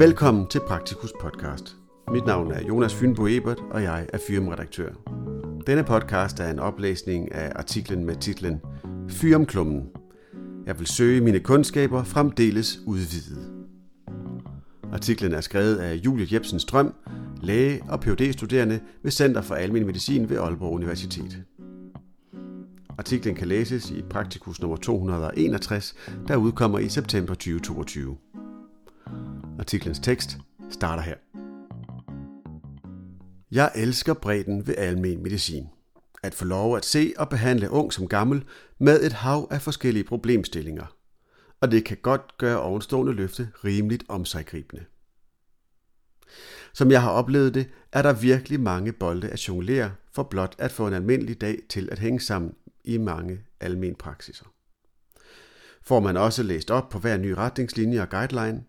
Velkommen til Praktikus podcast. Mit navn er Jonas Fynbo Ebert, og jeg er firmredaktør. Denne podcast er en oplæsning af artiklen med titlen Fyrumklummen. Jeg vil søge mine kundskaber fremdeles udvidet. Artiklen er skrevet af Julie Jebsen Strøm, læge og phd studerende ved Center for Almen Medicin ved Aalborg Universitet. Artiklen kan læses i Praktikus nummer 261, der udkommer i september 2022. Artiklens tekst starter her. Jeg elsker bredden ved almen medicin. At få lov at se og behandle ung som gammel med et hav af forskellige problemstillinger. Og det kan godt gøre ovenstående løfte rimeligt omsiggribende. Som jeg har oplevet det, er der virkelig mange bolde at jonglere for blot at få en almindelig dag til at hænge sammen i mange almen praksiser. Får man også læst op på hver ny retningslinje og guideline,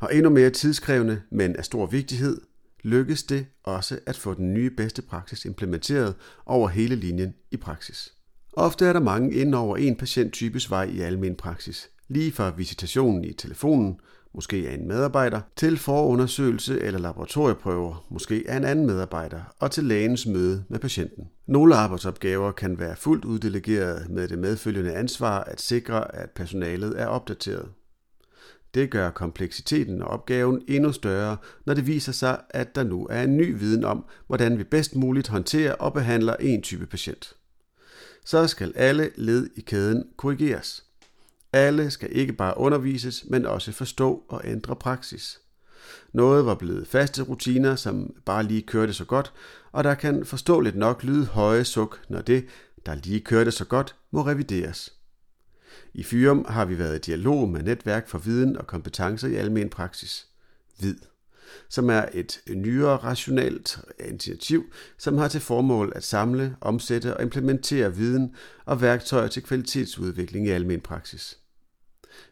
og endnu mere tidskrævende, men af stor vigtighed, lykkes det også at få den nye bedste praksis implementeret over hele linjen i praksis. Ofte er der mange inden over en patienttypes vej i almen praksis, lige fra visitationen i telefonen, måske af en medarbejder, til forundersøgelse eller laboratorieprøver, måske af en anden medarbejder, og til lægens møde med patienten. Nogle arbejdsopgaver kan være fuldt uddelegeret med det medfølgende ansvar at sikre, at personalet er opdateret. Det gør kompleksiteten og opgaven endnu større, når det viser sig, at der nu er en ny viden om, hvordan vi bedst muligt håndterer og behandler en type patient. Så skal alle led i kæden korrigeres. Alle skal ikke bare undervises, men også forstå og ændre praksis. Noget var blevet faste rutiner, som bare lige kørte så godt, og der kan forståeligt nok lyde høje suk, når det, der lige kørte så godt, må revideres. I Fyrum har vi været i dialog med Netværk for Viden og Kompetencer i Almen Praksis, VID, som er et nyere rationelt initiativ, som har til formål at samle, omsætte og implementere viden og værktøjer til kvalitetsudvikling i almen praksis.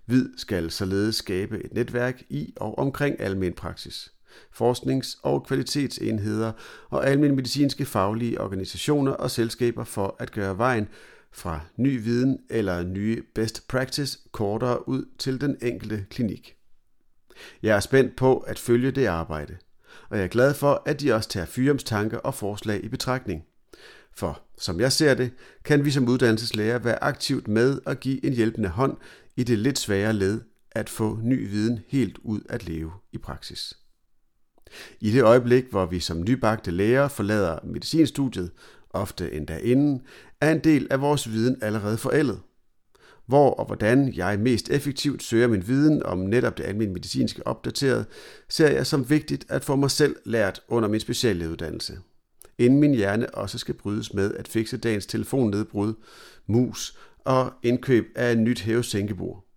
VID skal således skabe et netværk i og omkring almen praksis, forsknings- og kvalitetsenheder og almen medicinske faglige organisationer og selskaber for at gøre vejen fra ny viden eller nye best practice kortere ud til den enkelte klinik. Jeg er spændt på at følge det arbejde, og jeg er glad for, at de også tager Fyrums tanker og forslag i betragtning. For som jeg ser det, kan vi som uddannelseslærer være aktivt med at give en hjælpende hånd i det lidt svære led at få ny viden helt ud at leve i praksis. I det øjeblik, hvor vi som nybagte læger forlader medicinstudiet, ofte endda inden, er en del af vores viden allerede forældet. Hvor og hvordan jeg mest effektivt søger min viden om netop det almindelige medicinske opdateret, ser jeg som vigtigt at få mig selv lært under min speciallægeuddannelse. Inden min hjerne også skal brydes med at fikse dagens telefonnedbrud, mus og indkøb af et nyt hævesænkebord.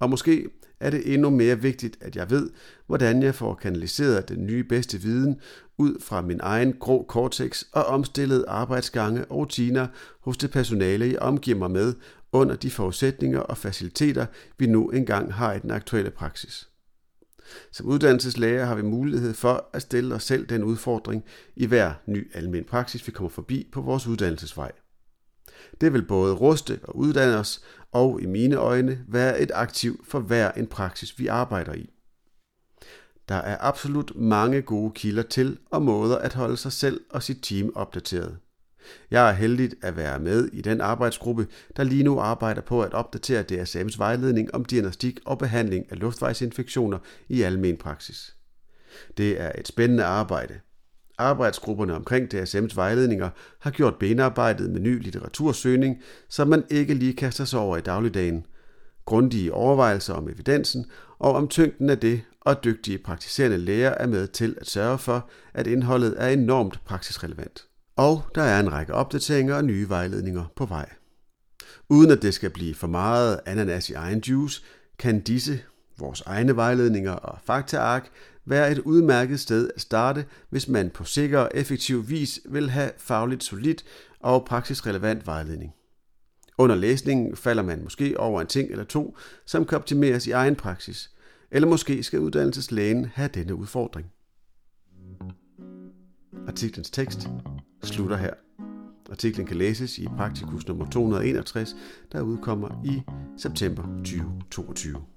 Og måske er det endnu mere vigtigt, at jeg ved, hvordan jeg får kanaliseret den nye bedste viden ud fra min egen grå cortex og omstillet arbejdsgange og rutiner hos det personale, jeg omgiver mig med under de forudsætninger og faciliteter, vi nu engang har i den aktuelle praksis. Som uddannelseslæger har vi mulighed for at stille os selv den udfordring i hver ny almen praksis, vi kommer forbi på vores uddannelsesvej. Det vil både ruste og uddanne os, og i mine øjne være et aktiv for hver en praksis, vi arbejder i. Der er absolut mange gode kilder til og måder at holde sig selv og sit team opdateret. Jeg er heldig at være med i den arbejdsgruppe, der lige nu arbejder på at opdatere DSM's vejledning om diagnostik og behandling af luftvejsinfektioner i almen praksis. Det er et spændende arbejde, Arbejdsgrupperne omkring DSM's vejledninger har gjort benarbejdet med ny litteratursøgning, så man ikke lige kaster sig over i dagligdagen. Grundige overvejelser om evidensen og om tyngden af det, og dygtige praktiserende læger er med til at sørge for, at indholdet er enormt praksisrelevant. Og der er en række opdateringer og nye vejledninger på vej. Uden at det skal blive for meget ananas i egen juice, kan disse, vores egne vejledninger og faktaark, være et udmærket sted at starte, hvis man på sikker og effektiv vis vil have fagligt solid og praksisrelevant vejledning. Under læsningen falder man måske over en ting eller to, som kan optimeres i egen praksis, eller måske skal uddannelseslægen have denne udfordring. Artiklens tekst slutter her. Artiklen kan læses i Praktikus nummer 261, der udkommer i september 2022.